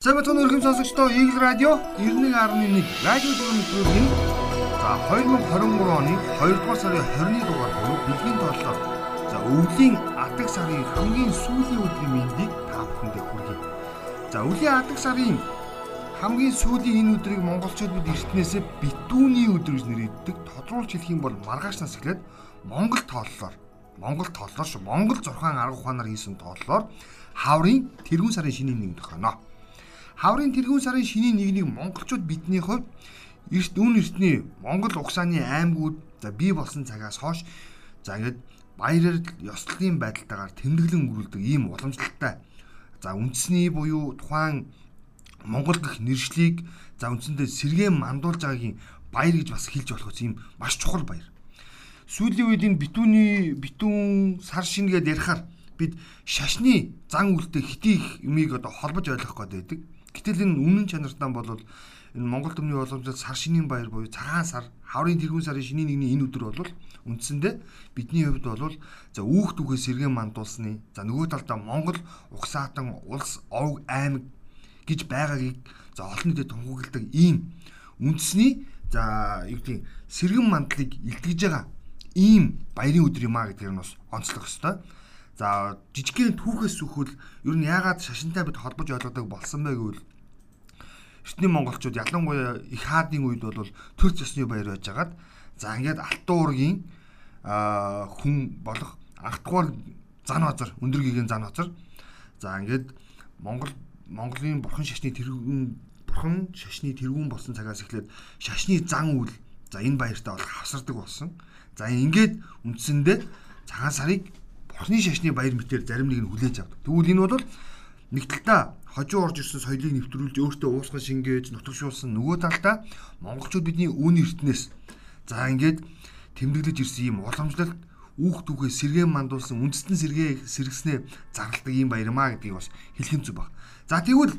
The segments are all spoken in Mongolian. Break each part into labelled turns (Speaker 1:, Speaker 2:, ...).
Speaker 1: Бацхан өргөм сонсогчдоо. Eagle Radio 91.1 радио дүрмийн за 2023 оны 2 дугаар сарын 20-ны дугаар буюу бэлгийн тооллоор. За өвлийн адаг сарын хамгийн сүүлийн өдрийн мэндийг та бүхэндээ хүргэе. За өвлийн адаг сарын хамгийн сүүлийн энэ өдрийг монголчууд бид эртнээсээ битүүний өдөр гэж нэрийддэг. Тодруулж хэлэх юм бол маргааш нас эхлээд монгол тооллоор. Монгол тооллоор шүү. Монгол 6 арга ухаанаар хийсэн тооллоор хаврын тэргүүн сарын шинийн нэгдэх хоноо хаврын тэргүүн сарын шинийн нэгнийг монголчууд бидний хувьд эрт үн эртний монгол угсааны аймагуд за бий болсон цагаас хойш за ингээд баяраар ёслолын байдалтайгаар тэмдэглэн өрүүлдэг ийм уламжлалтай за үндэсний буюу тухайн монгол гэх нэршлиг за үндсэндээ сэргээн мандуулж байгаагийн баяр гэж бас хэлж болох үс ийм маш чухал баяр. Сүүлийн үед энэ битүүний битүүн сар шин гэдээ ярихаар бид шашны зан үйлтэй хитий их юмыг одоо холбож ойлгох гээд байдаг. Гэтэл энэ үнэн чанартаа бол энэ Монгол төмний боломжтой сар шинийн баяр буюу цагаан сар, хаврын тэргүүн сарын шинийн нэгний энэ өдөр бол үндсэндээ бидний хувьд бол за үүх түүхээс сэргэн мандуулсны за нөгөө талдаа Монгол угсаатан улс овг аймаг гэж байгаагийг за олон нийтэд тунхагладаг ийм үндэсний за юу гэдэг сэргэн мандлыг илтгэж байгаа ийм баярын өдөр юм а гэдгээр нь бас онцлох ёстой. За жижигхэн түүхээс сүхвэл ер нь яагаад шашинтай бид холбож ойлгодог болсон бэ гэвэл эртний монголчууд ялангуяа их хаадын үед бол төр засны баяр байжгаад за ингээд алтан уургийн хүн болох анхдугаар зан хазар өндөр гэгийн зан хазар за ингээд монгол монголын бурхан шашны тэргүүн бурхан шашны тэргүүн болсон цагаас эхлээд шашны зан үйл за энэ баяртаа бол хавсардаг болсон за ингээд үндсэндээ цагаан сарыг Орны шашны баяр мэтээр зарим нэг нь хүлээж авдаг. Тэгвэл энэ бол нэг талдаа хожуу орж ирсэн соёлыг нэвтрүүлж өөртөө уусган шингээж нутагшуулсан нөгөө талдаа монголчууд бидний үүн эртнээс за ингээд тэмдэглэж ирсэн юм уламжлалт үүх түүхээ сэргээн мандуулсан үндэстэн сэргээ сэргснээ зарладаг юм баярмаа гэдгийг бас хэлхэн зүг баг. За тэгвэл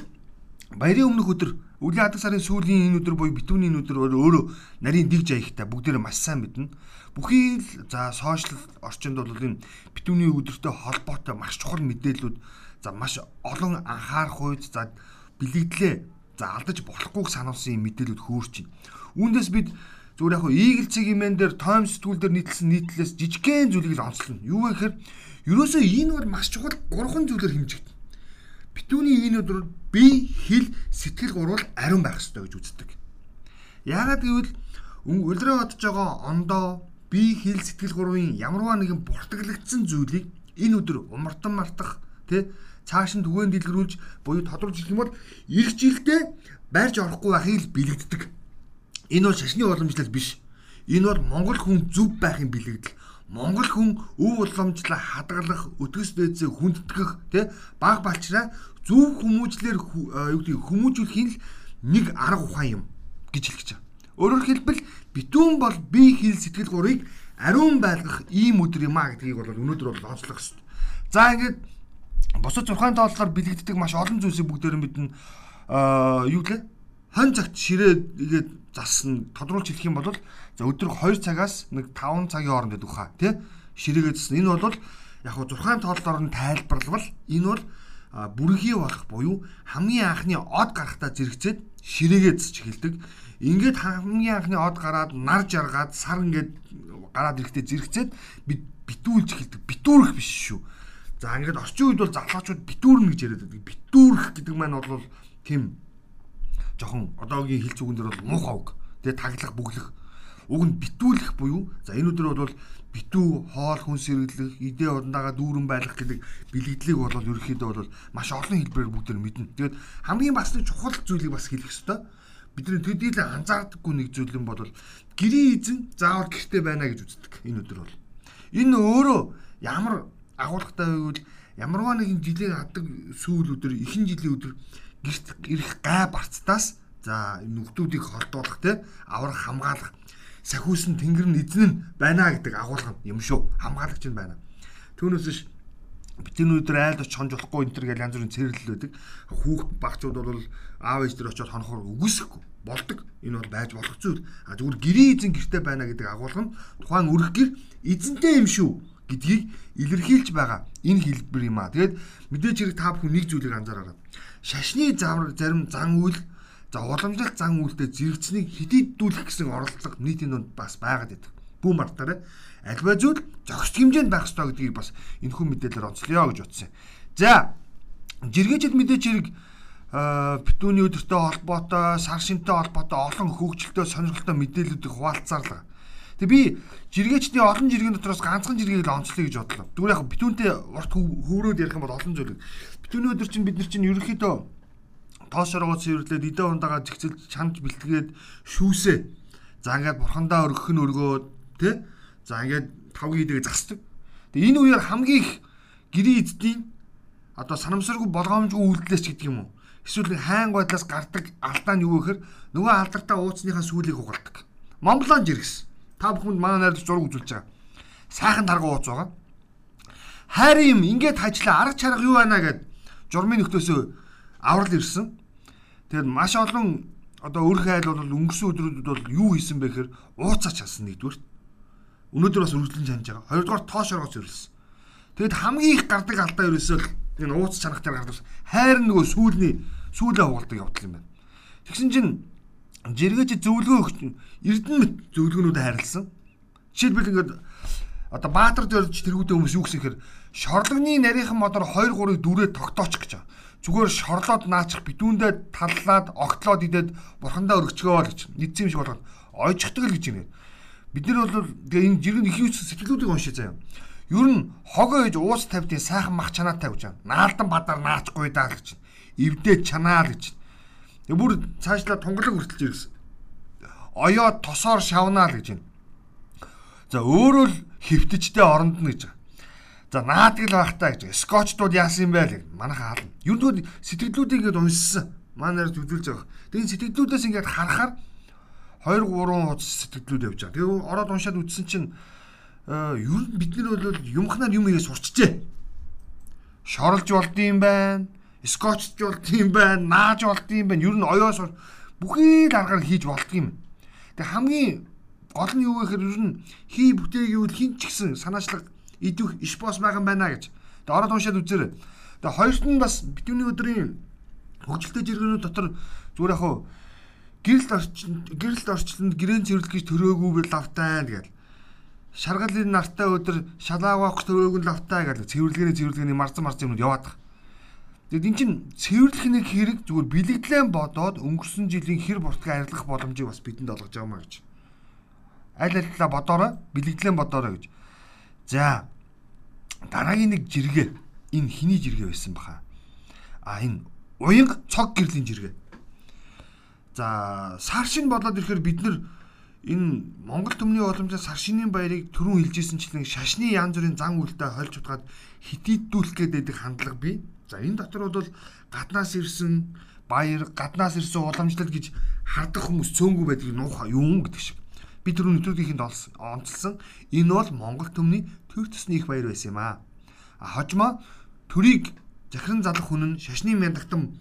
Speaker 1: баярын өмнөх өдөр Үлийн хадаг сарын сүүлийн энэ өдөр буюу битүүний энэ өдөр өөрөө нарийн дэгж аягтай бүгдээрээ маш сайн мэднэ. Бүхий л за сошиал орчинд бол энэ битүүний өдөртэй холбоотой маш чухал мэдээллүүд за маш олон анхаарах үед за бэлэгдлээ за алдаж болохгүйг сануулсан юм мэдээлүүд хөөрч байна. Үүндээс бид зүгээр яг Eagle цэгийн мен дээр Time сэтгүүл дээр нийтлсэн нийтлэлээс жижигхэн зүйлийг л онцлно. Юу вэ гэхээр ерөөсөө энэ бол маш чухал гурван зүйлээр хэмжигдэнэ. Битүүний энэ өдөр би хэл сэтгэл гурвал ариун байх ёстой гэж үздэг. Яагаад гэвэл үлрээ бодож байгаа ондоо би хэл сэтгэл гурвын ямарваа нэгэн буртаглагдсан зүйлийг энэ өдөр умартан мартах тий цааш нь түгээн дэлгэрүүлж буюу тодорхойлж хэлэх юм бол эх жилдээ байрж орохгүй байхыг л бэлэгддэг. Энэ бол шашны уламжлал биш. Энэ бол монгол хүн зөв байхын бэлэгдэл. Монгол хүн өв уламжлаа хадгалах, өтгөс дээдсээ хүндэтгэх, тэ баг балчраа зөв хүмүүжлэр юу гэдэг хүмүүжүүлэхийн л нэг арга ухаан юм гэж хэлж байгаа. Өөрөөр хэлбэл битүүн бол бие хэл сэтгэл гурыг ариун байлгах ийм өдөр юм а гэдгийг бол өнөөдөр бол онцлох хэрэгтэй. За ингээд босод 6 тооллоор бэлэгддэг маш олон зүйлсийг бүгдээр нь мэднэ. Аа юу гэлээ? Хон цагт ширээ игээд засна тодруулж хэлэх юм бол за өдөр 2 цагаас нэг 5 цагийн хооронд идэх хаа тий ширээгээ засна энэ бол яг хуу 6 тооллоор нь тайлбарлавал энэ бол бүрхий болох буюу хамгийн анхны од гарахтаа зэрэгцээд ширээгээ засч эхэлдэг ингээд хамгийн анхны од гараад нар жаргаад сар ингээд гараад ирэхдээ зэрэгцээд бид битүүлж эхэлдэг битүүрэх биш шүү за ингээд орчин үед бол залуучууд битүүрнэ гэж яриад байдаг битүүрэх гэдэг маань бол тийм жохон одоогийн хил зүгэн дээр бол муухай үг. Тэгээ таглах бүглэх уг нь битүүлэх буюу за энэ өдөр бол битүү хоол хүн сэргэлэх, идэ удандаага дүүрэн байлгах гэдэг бэлэгдлийг бол ерөөхдөө бол маш олон хэлбэрээр бүгд мэднэ. Тэгээд хамгийн бас нэг чухал зүйлийг бас хэлэх ёстой. Бидний төдийлө анзаардаггүй нэг зүйл юм бол гэрийн эзэн заавал гэрте байна гэж үздэг энэ өдөр бол. Энэ өөрөө ямар агуулгатай байвал ямарваа нэгэн жилийн хадаг сүүл өдөр, ихэнх жилийн өдөр гэрт ирэх гай барцтаас за нүхтүүдийг холдуулах те аврах хамгаалах сахиус нь тэнгэр нь эзэн байна гэдэг агуулга юм шүү. Хамгаалагч нь байна. Түүнээс биш бидний өдөр айлд очиж хонж болохгүй энэ төр гэж янз бүрийн цэрэрлэл байдаг. Хүүхд багчууд бол аав ээж төр очиод хонохоор үгүйсэхгүй болдог. Энэ бол байж болох зүйл. А зүгээр гэрийн эзэн гэрте байна гэдэг агуулга нь тухайн өрх гэр эзэнтэй юм шүү гэдгийг илэрхийлж байгаа энэ хэлбэр юм а. Тэгээд мэдээж хэрэг та бүхэн нэг зүйлийг анзаараарай. Шашны зарим зан үйл за уламжлалт зан үйлдэ зэрэгцнийг хидийдүүлэх гэсэн оролдлого нийтийн донд бас байгаад байдаг. Бүү мартаарай. Альва зүйл зохист хэмжээнд байх ёстой гэдгийг бас энэ хүн мэдээлэлээр онцлоё гэж утсан. За жиргээчд мэдээж хэрэг битүүний өдөртэй холбоотой, сар шинтэй холбоотой олон хөгжилтэй сонирхолтой мэдээллүүдийг хуваалцаарлаа. Тэгээ би жиргээчдийн олон жиргэн дотроос ганцхан жиргэгийг л онцлоё гэж бодлоо. Зүгээр яг битүүнтэй урт хөврөөд ярих юм бол олон зүйл. Битүүний өдөр чинь бид нар чинь ерөнхийдөө тоошоргоо цэвэрлээд идэ ундагаа зэгцэлж чамд бэлтгээд шүүсээ. За ингээд бурхандаа өргөх нь өргөөд тэ. За ингээд тавгийн идэгээ засдаг. Тэгээ энэ үеэр хамгийн их гэрээ эздийн одоо санамсаргүй болгоомжгүй үйлдэлээс ч гэдэг юм уу эсвэл хайн байдлаас гардаг алдаа нь юу гэхээр нөгөө алдартай ууцныхаа сүлийг хугалдаг. Монголон жиргс. Та бүхэнд манай найрлагч зураг үзүүлж байгаа. Сайхан таргуу ууц байгаа. Хайр юм ингээд хажлаа арга чарга юу байна гэд журмын нөхдөсөө аврал ирсэн. Тэгээд маш олон одоо өр хайл бол өнгөрсөн өдрүүдэд бол юу хийсэн бэ гэхээр ууцаач халсан нэгдүгээр. Өнөөдөр бас үргэлжлэн чанж байгаа. Хоёрдугаар тоош оргоц ирсэн. Тэгэд хамгийн их гардаг алдаа ерөөсөө энэ ууц чанагтаар гардаг хайр нөгөө сүүлний сүүлээ хугалдаг явдал юм байна. Тэгсэн чинь жиргээч зөвлөгөө өгч эрдэнэ зөвлөгөөнүүдэд хайрлсан. Жишээлбэл ингээд одоо баатар дөрж тэргүүдээ хүмүүс юу гэсэн хэрэг шорлогны нарийнхан модоор 2 3-ыг дүрээ тогтооч гэж байгаа. Зүгээр шорлоод наачих бidүүндээ таллаад огтлоод идээд бурхандаа өргөчгөө гэж нэгдсэн юм шиг болгоод ойчхдаг л гэж юм. Бид нар бол тэгээ энэ жиргэн их юус сэтгэлүүдийг уншиж заяа. Ер нь хогоо ээж уус тавьдیں۔ сайхан мах чанаатай гэж байна. Наалдан бадар наачгүй даа гэж. Эвдээ чанаа л гэж. Тэг бүр цаашлаа тунгалаг хүртэлж ирсэн. Оёо тосоор шавнаа л гэж байна. За өөрөө л хөвтөжтэй оронд нь гэж. За наадаг л байх таа гэж. Скотчдууд яасан юм бэ л манайха хаална. Ер нь сэтгэлдлүүдийг ингээд уншсан. Манайд үзүүлж байгаа. Тэгээд сэтгэлдлүүдээс ингээд харахаар 2 3 хуц сэтгэлдлүүд явж байгаа. Тэгээ ороод уншаад үзсэн чинь Э, ер нь бид нар бол юмхнаар юм ийгээ сурчжээ. Шоролж болдсон юм байна. Скотчж болдсон юм байна. Нааж болдсон юм байна. Ер нь оёо сур бүхий л аргаар хийж болдсон юм. Тэг хамгийн гол нь юу гэхээр ер нь хий бүтээгээвэл хин ч гэсэн санаачлаг идэх иш бос байгаа юм байна гэж. Тэг ороод уншаад үзээрэй. Тэг хоёрт нь бас битүүний өдрийн хөгжилтэй жиргэнүүд дотор зүгээр яг хуу гэрэлт орчин гэрэлт орчлонд гэрэн цэвэрлэх гэж төрөөгүй бил лавтай гэдэг шаргалын нартай өдөр шалаавах төрөөгөн лавтай гэж цэвэрлэгээний цэвэрлэгээний марцсан марцсан юмуд яваад байгаа. Тэгэд эн чин цэвэрлэх нэг хэрэг зүгээр бэлэгдлэн бодоод өнгөрсөн жилийн хэр буртгаа арилгах боломжийг бас бидэнд олгож байгаа маа гэж. Аль алилаа бодоорой, бэлэгдлэн бодоорой гэж. За дараагийн нэг жиргээ энэ хиний жиргээ байсан баха. А энэ уянга цог гэрлийн жиргээ. За сар шин болоод ирэхээр бид нар энэ Монгол төмний уламжлалт сар шинийн баярыг түрүүн хэлжсэнчлэн шашны янз бүрийн зан үйлдэ хольж утгаад хитийдүүлэх гэдэг хандлага бий. За энэ дотор бол гаднаас ирсэн баяр, гаднаас ирсэн уламжлалт гэж хардах хүмүүс цөөнгүй байдгийг нуух юм гэдэг шиг. Би түрүү нэвтрүүлгийхэнд онцлсан. Энэ бол Монгол төмний төр төсний их баяр байсан юм аа. Хожимо төрийг захиран залах хүн нь шашны мяндагтан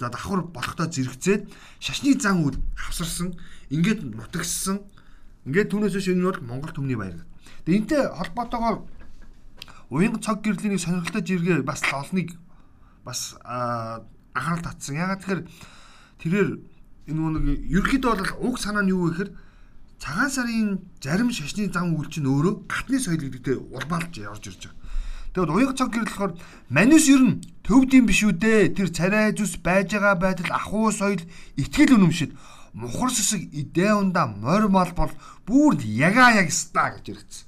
Speaker 1: за давхар болохдоо зэрэгцээд шашны зан үйл хавсарсан ингээд нутагссан ингээд түүнээс биш энэ бол Монгол төмний баяр. Тэгээ энтэй холбоотойгоор уянга цог гэрлийн сонирхолтой жиргээ бас олныг бас анхаарал татсан. Ягаад тэгэхээр тэрээр энэ нэг ерөөхдөө бол уг санаа нь юу вэ гэхээр цагаан сарын зарим шашны зам үйл чинь өөрөө гатны соёл гэдэгтэй улбаалж явж ирж байгаа. Тэгэд уяг цаг болохоор манус ер нь төвд юм биш үү дээ. Тэр царай зүс байж байгаа байдал ахуй соёл итгэл үнэмшид мухар сүсэг идэ унда морь мал бол бүр яга яг ста гэж иргэсэн.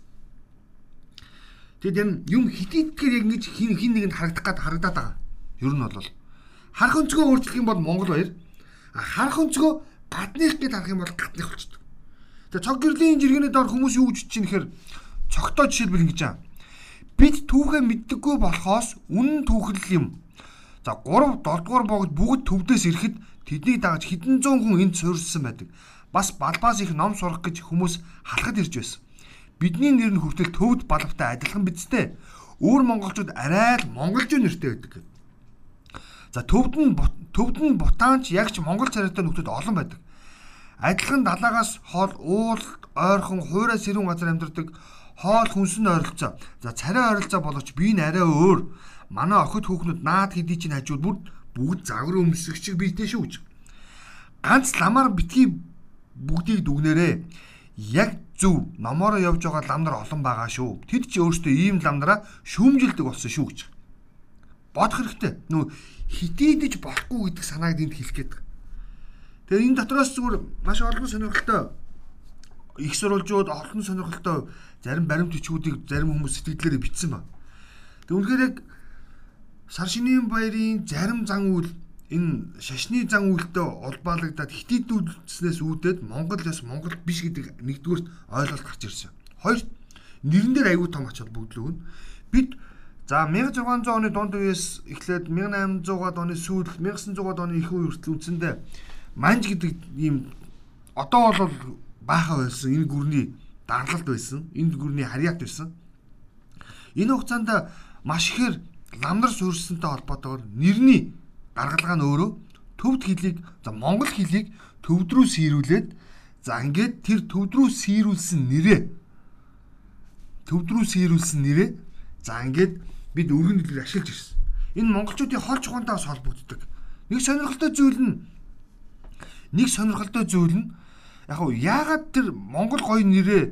Speaker 1: Тэгэд энэ юм хитийдгээр яг ингэж хин хин нэгэнд харагдах гад харагдаад байгаа. Ер нь бол харах өнцгөө өөрчлөх юм бол Монгол баяр. Харах өнцгөө гадных гэд харах юм бол гадных болчихдог. Тэгээ цог гэрлийн жиргэний дор хүмүүс юу гэж чинь гэхээр цогтоо жишээлбэл ингэж аа бид түүхээ мэддэггүй болохоос үнэн түүхэл юм. За 3 7 дугаар богд бүгд төвдөөс ирэхэд тэднийг дагаж хэдэн зуун хүн энд суурьсан байдаг. Бас балбаас их ном сурах гэж хүмүүс халахад ирж байсан. Бидний нэр нь хүртэл төвд балавтай адилхан бидтэй. Өөр монголчууд арай л монголжоо нэртэй байдаг. За төвд нь төвд нь бутаанч ягч монгол царайтай нөхдөд олон байдаг. Адилхан далаагаас хоол уул ойрхон хуурай сэрүүн газар амьдардаг хоол хүнсэн ойролцоо. За царай ойролцоо боловч би нь арай өөр. Манай охид хүүхнүүд наад хэдий чинь хажууд бүр бүгд загвар өмсөх шиг биетэй шүү гэж. Ганц ламаар битгий бүгдийг дүгнээрээ яг зөв номороо явж байгаа ламнар олон байгаа шүү. Тэд ч өөртөө ийм ламнараа шүүмжилдэг болсон шүү гэж. Бодох хэрэгтэй. Нүү хитийдэж болохгүй гэдэг санааг энд хэлэх гээд. Тэгэхээр энэ дотроос зүгээр маш олон сонирхолтой их сурвалжууд олон сонирхолтой зарим баримт бичгүүдийг зарим хүмүүс сэтгэлдээрээ бичсэн ба. Тэг үнэхээр яг сар шинийн баярын зарим зан үйл энэ шашны зан үйлтэй улбаалагдаад хитийдүүлснээс үүдээд Монгол яс Монгол биш гэдэг нэгдүгürt ойлголт гарч ирсэн. Хоёр нэрэн дээр аягүй том ач холбогдол өгнө. Бид за 1600 оны дунд үеэс эхлээд 1800-аад оны сүүл 1900-аад оны их үе хүртэл үндсэндээ манж гэдэг ийм одоо бол баахан байсан. Энэ гүрний дарлалт байсан. Энэ гүрний харьяат байсан. Энэ хугацаанд маш ихээр ламнар суурьсантай холбоотойгоор нэрний гаргалгаа нь өөрөө төвд хэлийг за монгол хэлийг төвд рүү сийрүүлээд за ингээд тэр төвд рүү сийрүүлсэн нэрээ төвд рүү сийрүүлсэн нэрээ за ингээд бид өргөн хэлээр ашиглаж ирсэн энэ монголчуудын хол чухантай бас холбогддог нэг сонирхолтой зүйл нь нэг сонирхолтой зүйл нь яг хав яагаад тэр Монгол гоё нэрээ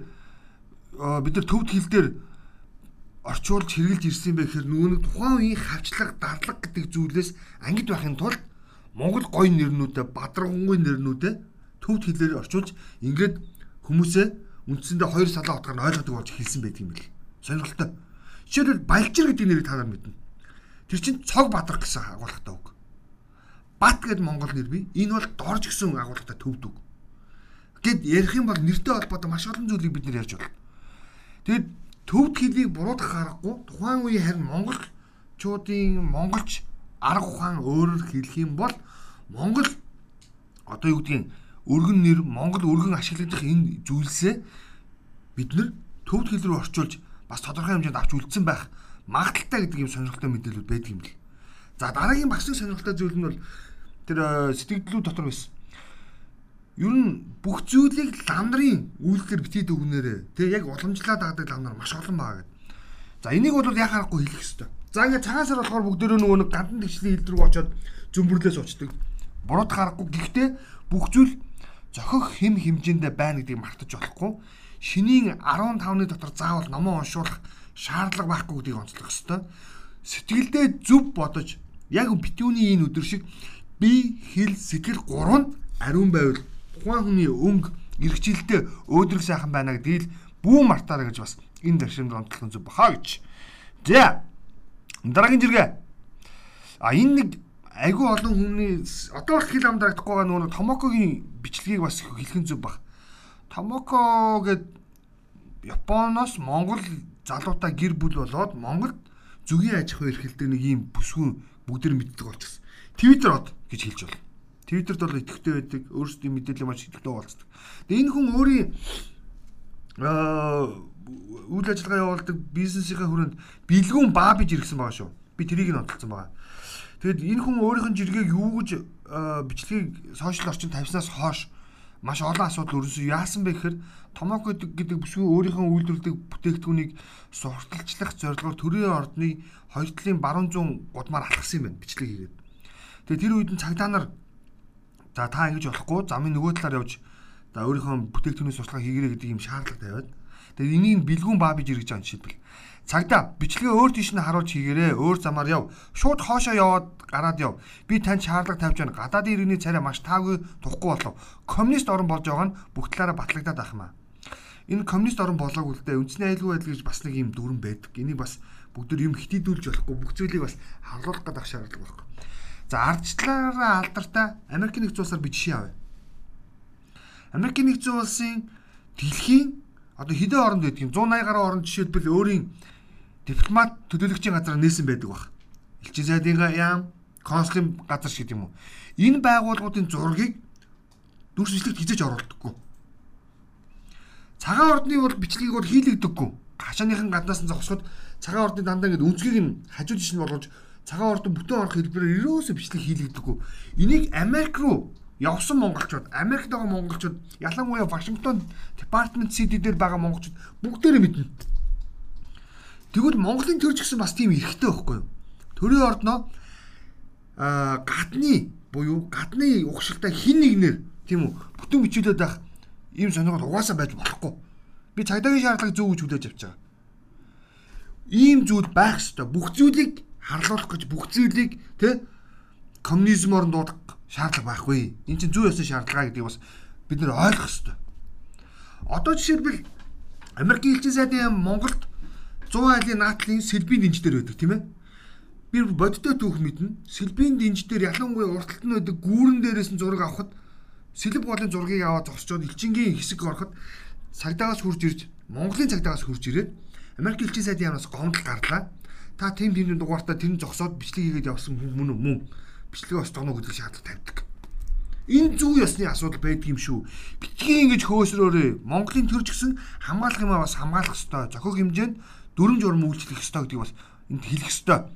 Speaker 1: бид нар төвд хэл дээр орчуулж хэрэгжилж ирсэн бэ гэхээр нөгөө нэг тухайн үеийн хавчлага дардлага гэдэг зүйлээс ангид байхын тулд Монгол гоё нэрнүүдэ бадраггүй нэрнүүдэ төвд хэлээр орчуулж ингээд хүмүүсээ үндсэндээ хоёр салаа утгаар нь ойлгодог болж хэлсэн байдаг юм бэл. Сонирхолтой. Жишээлбэл Балжир гэдэг нэрийг та нар мэднэ. Тэр чинь цог бадрах гэсэн агуулгатай үг. Бат гэдэг монгол нэр бий. Энэ бол дорж гэсэн агуулгатай төвд үг гэд ярих юм бол нэртэй холбоотой маш олон зүйлийг бид нэр ярьж байна. Тэгэд төвд хэлийг буруудах аргагүй тухайн үеийн харин монголчуудын монголч арга ухаан өөрөөр хэлэх юм бол монгол одоо юу гэдгийг өргөн нэр монгол өргөн ашиглагдах энэ зүйлсээ бид нар төвд хэл рүү орчуулж бас тодорхой хэмжээнд авч үлдсэн байх магадaltaй гэдэг юм сонирхолтой мэдээлэл байдаг юм бэл. За дараагийн бас нэг сонирхолтой зүйл нь бол тэр э, сэтгэлдлүүд дотор байсан ер нь бүх зүйлийг ламдрын үйлдэлээр битгий дүгнээрээ тэгээ яг уламжлаад аадаг ламнар маш олон байгаа гэдэг. За энийг бол яхаарахгүй хэлэх хэрэгтэй. За ингээд цагаан сар болохоор бүгдөө нөгөө нэг гандан тэгшлийн хил рүү очоод зөмбөрлөөс очдөг. Бурууд харахгүй гэхдээ бүх зүйл зохих хэм хэмжээндээ байна гэдгийг мартаж болохгүй. Шинийн 15-ны дотор заавал номоо уншуулах шаардлага байхгүй гэдгийг онцлох хэрэгтэй. Сэтгэлдээ зөв бодож яг битүүний энэ өдөр шиг би хэл сэтгэл гурав нь ариун байвал тухайн хүний өнгө эргчлэлтэй өөдрөг сайхан байна гэдгийг бүү мартаарай гэж бас энэ даршинд онцлох зүг баха гэж. За дараагийн зэрэг а энэ нэг айгүй олон хүний одоо л хэл ам дарагдахгүй байгаа нөгөө Томокогийн бичлэгийг бас хэлхэн зүг баг. Томоко гэд Японоос Монгол залуутай гэр бүл болоод Монголд зүгийн аж ахуй эрхэлдэг нэг юм бүсгүй бүгд мэддэг болчихсон. Твиттер од гэж хэлж байна. Твиттерд бол идэвхтэй байдаг. Өөрсдийн мэдээлэл маш идэвхтэй хуваалцдаг. Тэгээ энэ хүн өөрийн аа үйл ажиллагаа явуулдаг бизнесийнхээ хүрээнд бэлгүүн баа биж иргсэн байгаа шүү. Би тэрийг нь онцолсон байгаа. Тэгэд энэ хүн өөрийнх нь жиргэг юу гэж бичлэгийг сошиал орчинд тавьснаас хойш маш олон асуудал өрнөсөн. Яасан бэ гэхээр Томоко гэдэг бүсгүй өөрийнхөө үйлдвэрлэдэг бүтээгдэхүүнийг сурталчлах зорилгоор төрийн ордны хоёр талын баруун зүүн гудмаар алхсан юм байна бичлэг хийгээд. Тэгээ тэр үед нь цагдаа нар За та ингэж болохгүй замын нөгөө талаар явж за өөрийнхөө бүтээгдэхүүний сурталчилгаа хийгэрэй гэдэг юм шаардлага тавиад тэгээд энийг бэлгүүн баа биж иргэж байгаа жишээлбэл цагдаа бичлэгээ өөр тийш нь харуулж хийгэрээ өөр замаар яв. Шууд хоошоо яваад гараад яв. Би танд шаардлага тавьж байна. Гадаадын иргэний царай маш таагүй тухгүй болов. Коммунист орн болж байгаа нь бүх талаараа батлагдаад байх юм аа. Энэ коммунист орн болоог үлдээ. Үндэсний аюулгүй байдал гэж бас нэг юм дүрэн байдаг. Энийг бас бүгд юм хитийдүүлж болохгүй. Бүх зүйлийг бас харуулах гэдэг шаардлага байхгүй. За ардчлаараа алдартай Америк нэгдсэн улсаар би жишээ авъя. Америк нэгдсэн улсын дэлхийн одоо хэдэн оронд байдаг юм 180 гаруй оронд жишээлбэл өөрийн дипломат төлөөлөгчийн газар нээсэн байдаг баг. Элчин сайдын яам, консулын газар шиг юм уу. Энэ байгууллагуудын зургийг дүрс бичлэгт хизээж оруулдаггүй. Цагаан ордны бол бичлэгийг бол хийлэгдэггүй. Хашааныхан гаднаас нь зогсоход цагаан ордны дандаа ингэ үнцгийг нь хажуу жишээ нь болгож цагаан ордон бүтэн орох хэлбэрээр ерөөсөө бичлэг хийлэгдэггүй. Энийг Америк руу явсан монголчууд, Америкт байгаа монголчууд, ялангуяа Вашингтон Department City дээр байгаа монголчууд бүгдээрээ мэднэ. Тэгвэл Монголын төр ч гэсэн бас тийм эрхтэй байхгүй юу? Төрийн ордноо а гадны буюу гадны угшилтай хин нэгнэр тийм үү бүтэн бичүүлээд байх ийм сонирхол угаасаа байж болохгүй. Би цагдаагийн шаардлагыг зөв гэж хүлээж авч байгаа. Ийм зүйл байх ёстой. Бүх зүйлийг харлуулах гэж бүх зүйлийг тэ коммунизмоор дуудах шаардлага байхгүй. Энд чинь зүй ёсны шаардлага гэдгийг бас бид нэр ойлгох ёстой. Одоо жишээлбэл Америкийн элчин сайдын Монголд 100 айлын наатлын сэлбийн дэнждэр байдаг тийм ээ. Би бодтой түүх мэднэ. Сэлбийн дэнждэр ялангуяа урталт нь байдаг гүүрэн дээрээс нь зураг авахд сэлб голын зургийг аваад зогсчоод элчингийн хэсэг ороход цагдаагаас хурж ирж Монголын цагдаагаас хурж ирээд Америк элчин сайдын яамнаас гомдол гарлаа. Та тийм тийм дугаартаа тэр нь зогсоод бичлэг хийгээд явсан хүн мөн мөн бичлэгээ оч тоноо гэдэг шаардлага тавьдаг. Энэ зүү ёсны асуудал байдаг юм шүү. Битгий ингэж хөөсрөөрөө Монголын төр ч гэсэн хамгаалах юмаа бас хамгаалах ёстой. Зохиог хэмжээнд дүрм журм үйлчлэх ёстой гэдгийг бас энд хэлэх ёстой.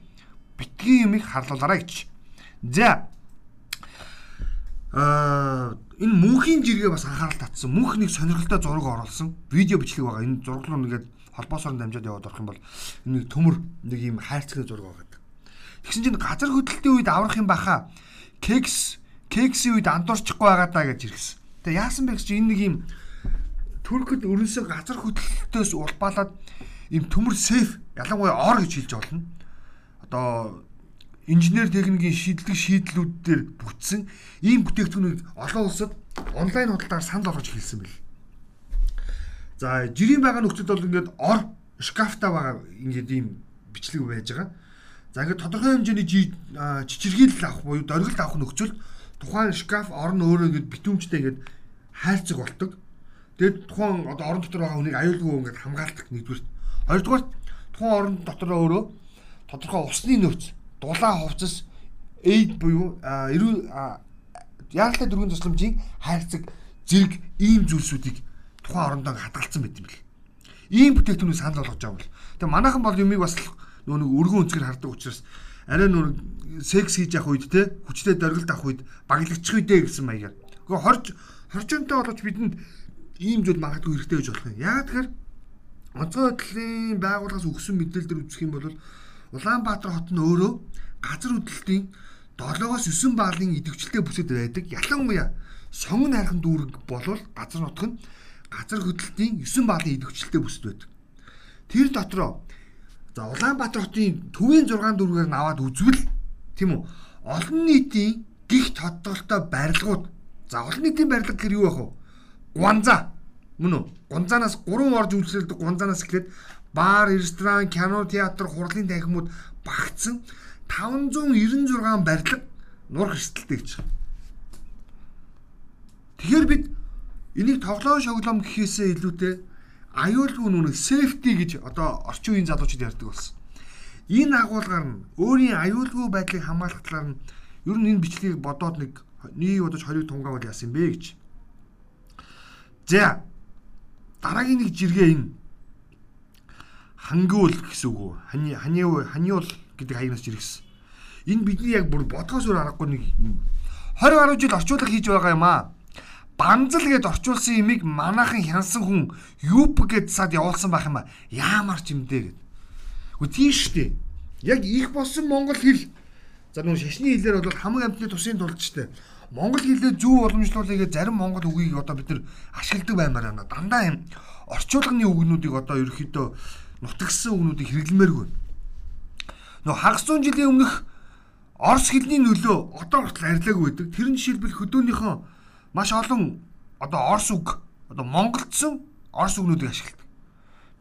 Speaker 1: Битгий юмыг харлуулаарай гэж. За. Аа энэ мөнхийн жиргээ бас анхаарал татсан. Мөнх нэг сонирхолтой зураг оруулсан. Видео бичлэг байгаа. Энэ зураг руу нэгээд холбоосоор дамжаад яваад орох юм бол энэ төмөр нэг юм хайрцагны зураг байгаа. Тэгсэн чинь газар хөдлөлтийн үед аврах юм баха. Кекс кексийн үед андуурчихгүй байгаа даа гэж иргэсэн. Тэгээ яасан бэ гэж энэ нэг юм Туркд өрнөсөн газар хөдлөлтөөс улбаалаад ийм төмөр сейф ялангуяа ор гэж хэлж болно. Одоо инженер техникийн шийдлэг шийдлүүд дээр бүтсэн ийм бүтээгдэхүүнийг олон улсад онлайн худалдаар санал болгож хэлсэн бэл. За жирийн байгаа нөхцөлд бол ингээд ор шкафта байгаа ингээд ийм бичлэг байж байгаа. За ингээд тодорхой хэмжээний чичирхийлэл авах буюу дөргөлт авах нөхцөлд тухайн шкаф орон өөрөө ингээд битүүмжтэй ингээд хайрцаг бол ตก. Тэгээд тухайн одоо орон дотор байгаа хүнийг аюулгүй ингээд хамгаалдаг нэгдүгээр. Хоёрдугаар тухайн орон дотор өөрөө тодорхой усны нөөц, дулаан хувцас, эйд буюу эрүү яаралтай дөрвөн тусламжийн хайрцаг зэрэг ийм зүйлсүүдийг тухайн орондоо хадгалсан байт юм бэл. Ийм бүтээгдэхүүнийг санал болгож байгаа бол. Тэгээ манайхан бол юмыг бас нөгөө нэг өргөн өнцгөр хардаг учраас арай нөр секс хийж явах үед те хүчтэй дөргөлд авах үед баглагчих үедээ гэсэн маягаар. Гэхдээ хорж хоржонтой боловч бидэнд ийм зүйл магадгүй хэрэгтэй гэж болох юм. Яг тэгэхээр онцгой хөдлийн байгууллагаас өгсөн мэдээлэлээр үзэх юм бол Улаанбаатар хот нь өөрөө газар хөдлөлтийн 7-оос 9 баалын идэвхжлэлтэй бүсэд байдаг. Ялангуяа сонгон хайрхан дүүрэг болвол газар нутг нь газар хөдлөлтийн 9 баалын идэвхжлэлтэй бүсэд байдаг. Тэр дотроо За Улаанбаатар хотын төвийн 6 дүүргээр наваад үзвэл тийм үү олон нийтийн гихт тодголтой барилгууд за олон нийтийн барилга гэр юу вэ? Гуанза мөн үү? Гунзанаас 3 орж үйлчлэгдэх гунзанаас эхлээд бар, ресторан, кино, театр, хурлын танхимууд багтсан 596 барилга нурах эрсдэлтэй гэж байна. Тэгэхээр бид энийг тоглоом шоглоом гэхээсээ илүүтэй аюулгүй нүг safety гэж одоо орчин үеийн залуучууд ярьдаг болсон. Энэ агуулгаар нь өөрийн аюулгүй байдлыг хамгаалах талаар нь ер нь энэ бичлэгийг бодоод нэг нэг удаж 20 тунгаавал яасан бэ гэж. За дараагийн нэг жиргээ энэ хангиул гэсэн үг үү? Хани хани ханиул гэдэг хаягнаас жиргэсэн. Энэ бидний яг бүр бодгоос өөр аргагүй нэг 20 гаруй жил орчуулга хийж байгаа юм аа банзал гэд орчуулсан имийг манаахан хянсан хүн юп гэд сад явуулсан байх юм а. Яамар ч юм дээ гэд. Үгүй тийм штэ. Яг их болсон монгол хэл за нөө шашны хэлээр бол хамгийн амтны тусын тулд штэ. Монгол хэлээ зөв уламжлуулъя гэж зарим монгол үгийг одоо бид нар ашигладаг баймаар байна. Дандаа юм орчуулгын үгнүүдийг одоо ерөөхдөө нутагссан үгнүүдийг хэрэглэмээргүй. Нөө хагас зуун жилийн өмнөх Орос хэлний нөлөө одоо хүртэл арилаагүй байдаг. Тэр нь жишээлбэл хөдөөнийхөө маш олон одоо орс үг одоо монголдсон орс үгнүүдийг ашигладаг.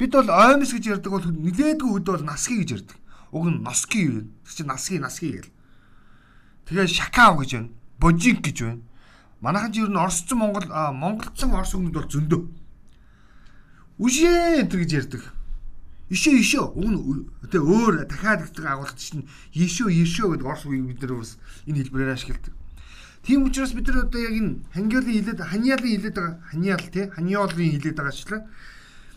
Speaker 1: Бид бол оймс гэж ярьдаг бол нилээдгүй хөдөө бол насхи гэж ярьдаг. Уг нь носки юу? Тэг чи насхи насхи гэл. Тэгээ шакав гэж байна. Божинг гэж байна. Манайхан ч ер нь орсцсон монгол монголдсон орс үгнүүд бол зөндөө. Үшээ энэ гэж ярьдаг. Ишөө ишөө уг нь тэ өөр дахиад гэдэг агуулгач чинь ишөө ишөө гэдэг орс үгийг бид нар энэ хэлбэрээр ашигладаг. Тийм учраас бид нар одоо яг энэ хангиолын хилээд ханиалын хилээд байгаа ханиал тий ханиолын хилээд байгаа шилээ.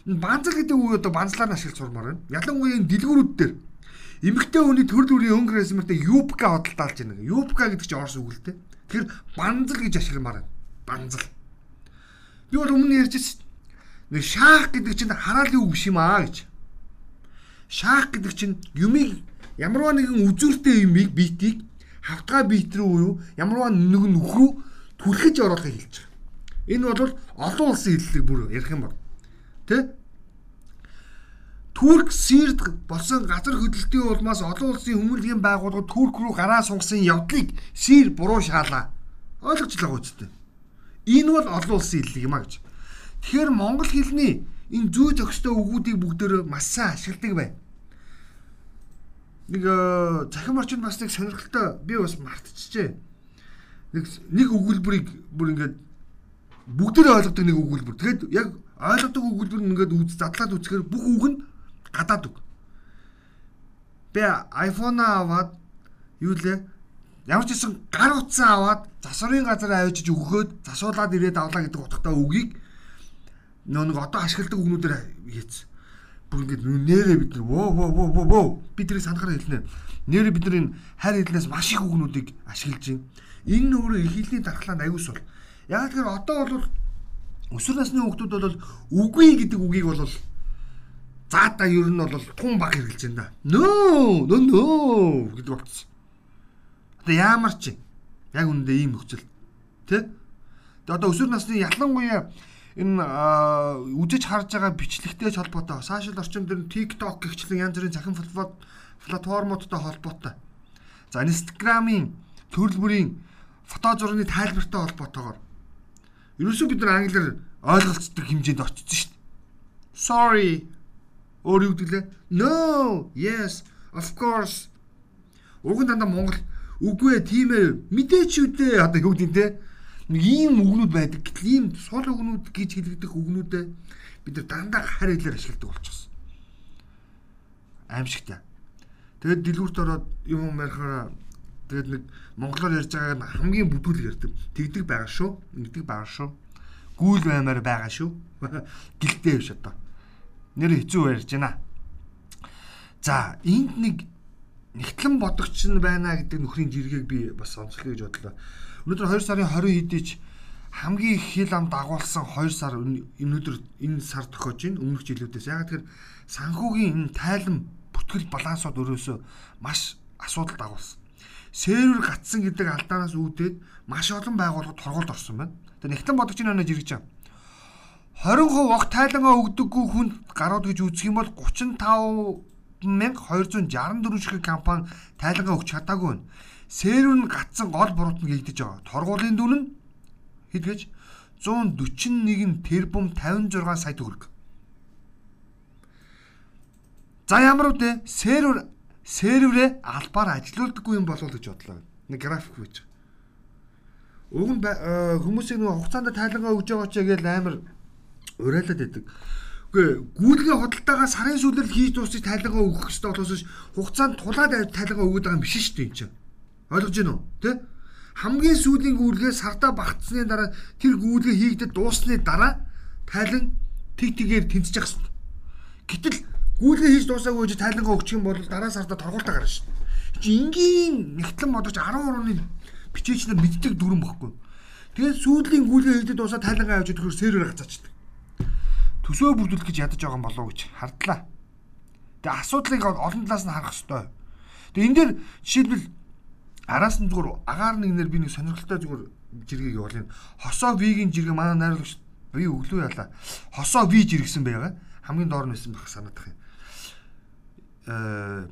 Speaker 1: Банзал гэдэг үг одоо банзлаар нь ашиглаж сурмаар байна. Ялангуяа энэ дэлгүүрүүд дээр эмэгтэй хүний төрөл бүрийн өнгө резмертэй юбка хөдөлтаалж байна. Юбка гэдэг чинь орс үг л тий. Тэгэхээр банзал гэж ашигламаар байна. Банзал. Би бол өмнө ярьж ирсэн. Нэг шаах гэдэг чинь хараалын үг юм аа гэж. Шаах гэдэг чинь юмыг ямарваа нэгэн үзүүртэй юмыг биетийг хавтгай биет рүү юу ямарваа нэг нөхрөө түлхэж оруулахыг хэлж байгаа. Энэ бол олон улсын хэллэг бүр ярих юм бол. Тэ? Турк Сирд болсон газар хөдлөлтийн улмаас олон улсын хүмүүнлэгийн байгууллагууд Турк руу гараа сунгасан явдлыг Сир буруу шаалаа. Ойлгож байгаа үстэй. Энэ бол олон улсын хэллэг юм а гэж. Тэгэхээр монгол хэлний энэ зүй төгстэй үгүүдийг бүгдөө маш сайн ашигладаг бай. Нэг э, захим орчинд бас нэг сонирхолтой би бас мартчихжээ. Нэг нэг өгүүлбэрийг бүр ингээд бүгдээ ойлгодог нэг өгүүлбэр. Тэгээд яг ойлгодог өгүүлбэр нь ингээд үз задлаад үзэхээр бүх үг нь гадаад үг. Би iPhone аваад юу лээ Ямар ч гэсэн гар утсан аваад засварын газар авчиж өгөхөд засуулаад ирээд авлаа гэдэг утгатай үгийг нөө нэг одоо ашигладаг үгнүүдээр хийц. Бүр ингэ нэрээ бид нар воо воо воо воо бид тэрийг санахаар хэлнэ. Нэрээ бид нар энэ хайр хэлнээс маш их үгнүүдийг ашиглаж байна. Энэ өөрөө их хэлний дархлаанд аюус бол. Яг тэгэхээр одоо бол өсвөр насны хүүхдүүд бол үгүй гэдэг үгийг бол заада ер нь бол тун баг хэрглэж байна да. Нөө нөө нөө гэдэг болчихсон. Одоо яамар чи яг үндэ ийм нөхцөл. Тэ? Тэгээ одоо өсвөр насны ялангуяа энэ үжиж харж байгаа бичлэгтэй холбоотой сошиал орчин дээр TikTok гихчлэн янз бүрийн захин платформудтай холбоотой. За Instagram-ийн төрөл бүрийн фото зургийн тайлбартай холбоотойгоор ерөөсөө бид нар англиар ойлголцдог хэмжээнд очсон шүү дээ. Sorry. Өөр юу гэвэл No, yes, of course. Уг нь дандаа Монгол үгүй ээ тийм ээ мэдээч үү дээ одоо юу гэдэг те нэг ийм үгнүүд байдаг. Гэтэл ийм сул үгнүүд гэж хэлэгдэх үгнүүдээ бид нар дандаа харь хэлээр ашигладаг болчихсон. Аимшигтай. Тэгээд дэлгүүрт ороод юм ярихаараа тэгээд нэг монголоор ярьж байгааг нь хамгийн бүдүүл ярьдаг. Тэгдэг байгаа шүү. Ингэдэг байгаа шүү. Гүүл баймаар байгаа шүү. Гэлтэй биш одоо. Нэр хэцүү ярьж байна. За, энд нэг нэгтлэн бодогч нь байна гэдэг нөхрийн жиргэг би бас онцлоё гэж бодлоо. Өнөөдөр 2 сарын 20 хэдийч хамгийн их хил ам дагуулсан 2 сар өнөөдөр энэ сар тохиож байна өмнөх жилүүдээс. Яг тэгэхээр санхүүгийн энэ тайлан бүтгэл балансууд өрөөсөө маш асуудал дагуулсан. Сервер гатсан гэдэг алдаанаас үүдээд маш олон байгууллагууд торгуульд орсон байна. Тэгээ нэгтлэн бодож байна гэж ирж байгаа. 20% огт тайлангаа өгдөггүй хүнд гарууд гэж үзэх юм бол 35 1264 шиг компани тайлангаа өгч чадаагүй байна сервер нь гатсан гол буруут нь гэгдэж байгаа. Торгуулийн дүн нь хэд гэж 141 тэрбум 56 сая төгрөг. За ямар үдэ сервер серверээ албаар ажилуулдаггүй юм болов гэж бодлоо. Нэг график байж. Уг нь э, хүмүүсийн нэг хугацаанд тайлангаа өгж байгаа ч яг амар урайлаад байдаг. Үгүй гүйлгээ худалдаагаа сарын сүүлээр хийж дуусчих тайлангаа өгөх хэрэгтэй болохоос хугацаанд тулаад тайлангаа өгöd байгаа юм биш шүү дээ энэ чинь. Ойлгож байна уу? Тэ? Хамгийн сүүлийн гүйлгээ сартаа багтсны дараа тэр гүйлгээ хийгдэж дуусны дараа тайлан тэг тэгээр тэнцэж явах хэрэгтэй. Гэтэл гүйлгээ хийж дуусаагүй гэж тайлангаа өгчих юм бол дараа сартаа торгуултаа гарна шүү. Чи энгийн нэгтлэн бодож 13 оны бичээч нар мэддэг дүрэн бохгүй. Тэгээд сүүлийн гүйлгээ хийгдэж дуусаа тайлангаа авч идэхээр сервер гацаачдаг. Төсөө бүрдүүлэх гэж ядаж байгаа юм болов гэж хардлаа. Тэгээ асуудлыг олон талаас нь харах хэрэгтэй. Тэгээ энэ дээр жишээлбэл араас нь зүгээр агаар нэгнэр би нэг сонирхолтой зүгээр жиргэг явуулын. Хосоо вигийн жиргээ манай найруулагч би өглөө яла. Хосоо ви жиргсэн байгаа. Хамгийн доор нь байсан байх санаад байна. Э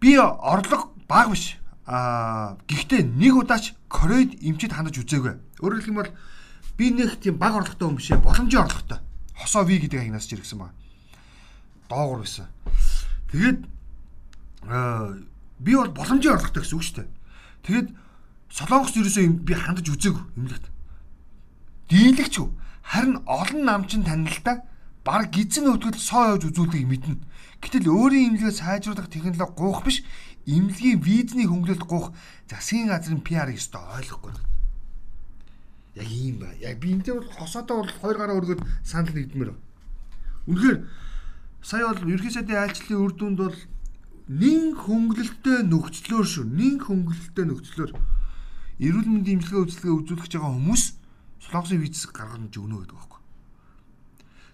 Speaker 1: би орлого баг биш. Аа гэхдээ нэг удаач Корейд эмчид хандаж үзээгүй. Өөрөөр хэлбэл би нэг тийм баг орлоготой хүн бишээ. Боломжийн орлоготой. Хосоо ви гэдэг агнаас жиргсэн байна. Доогуур байсан. Тэгээд аа би бол боломжийн орлоготой гэсэн үг шүү дээ. Тэгэд Солонгос ерөөсөө би хандаж үзээгүй эмнэлэгт. Дийлэгч үү? Харин олон намчин танилтаа баг гизэн өвдгөл соо явж үзүүлдэг мэднэ. Гэтэл өөрийн имлэгээ сайжруулах технологи гуух биш, имлэгийн визний хөнгөлөлт гуух засгийн газрын PR-ыг өстой ойлгохгүй. Яг ийм ба. Яг би энэ дээр бол хосоодоо бол хоёр гараа өргөд санал нэгдмээр. Үнэхээр сая бол ерхий сайдын айлчлалын үр дүнд бол нин хөнгөлөлттэй нөхцлөөр шүү. Нин хөнгөлөлттэй нөхцлөөр эрүүл мэндийн имчилгээ үйлчилгээ үзүүлэх байгаа хүмүүс солонгосын виз гаргаж өгнө гэдэг байхгүй.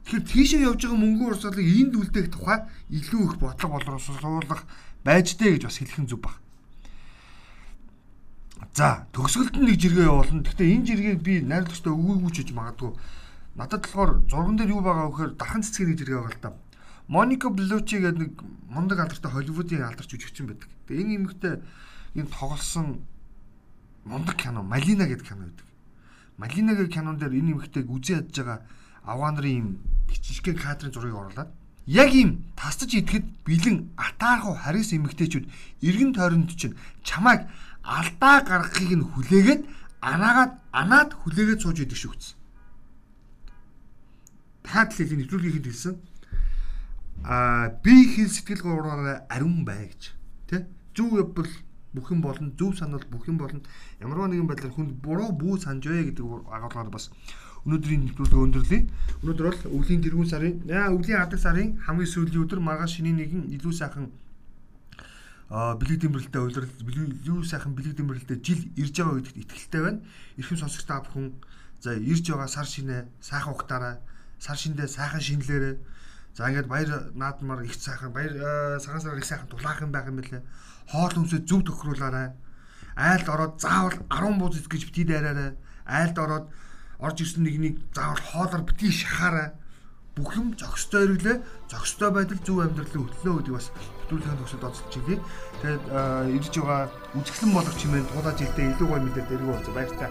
Speaker 1: Тэгэхээр тийшээ явж байгаа мөнгөн урсгалыг энд үлдээх тухай илүү их бодлого боловсруулах байж дээ гэж бас хэлэх нь зүг баг. За төгсгөлд нь нэг жиргээ явуулна. Гэхдээ энэ жиргээг би найрлагчтай өгөөгүй ч гэж магадгүй. Надад болохоор зурган дээр юу байгаа вэ гэхээр дархан цэцгийн нэг жиргээ байгаа л да. Моника Беллучи гэдэг нэг мундаг алдартай Холливуудын алдарч жүжигчин байдаг. Тэгээ энэ эмэгтэй энэ тоглосон мундаг кино Малина гэдэг кино байдаг. Малина гэдэг кинон дээр энэ эмэгтэйг үзий ядж байгаа авгаа нарын юм бичилгэн кадрын зургийг оруулаад яг ийм тасдаж идэхэд бэлэн атаархуу харис эмэгтэйчүүд эргэн тойронд чинь чамайг алдаа гаргахыг нь хүлээгээд анаагаад анаад хүлээгээд сууж идэг шүү гэсэн. Дахиад л хэлий нэвтрүүлгийг хэлсэн. Аа би хэл сэтгэл гурваараа ариун бай гэж. Тэ? Зүв явбал бүх юм болно, зөв санал бүх юм болно. Ямарваа нэгэн байдлаар хүнд буруу бүү санаж бай гэдэг агуулгаар бас өнөөдрийн нэвтрүүлгээ өндөрлөе. Өнөөдөр бол өвлийн тэргүүн сарын, өвлийн адаг сарын хамгийн сүүлийн өдөр маргааш шинийн нэгэн илүү сайхан бэлэг дэмбэрэлтэй уйлрал юу сайхан бэлэг дэмбэрэлтэй жил ирж байгаа гэдэгт итгэлтэй байна. Ирхэм сонсогч та бүхэн за ирж байгаа сар шинэ сайхан ухтаараа сар шиндээ сайхан шинлээрээ за ингээд баяр наадмаар их сайхан баяр сахан сараар их сайхан дулаахан байх юм байлээ. Хоол хүнсээ зөв тохируулаарай. Айлд ороод заавал 10 бууз гэж битгий дайраарай. Айлд ороод орж ирсэн нэгнийг заавал хоолоор битгий шахаарай бүх юм зохистой хэрэглээ, зохистой байдал зөв амьдралын хөтлөө гэдэг бас хөтөлбөрийн төгсөд онцлж хэлье. Тэгээд ирж байгаа үзэсгэлэн болох чимээ дуудаж хэлтэй илүү гоё мэдээлэл өргөө болж баяртай.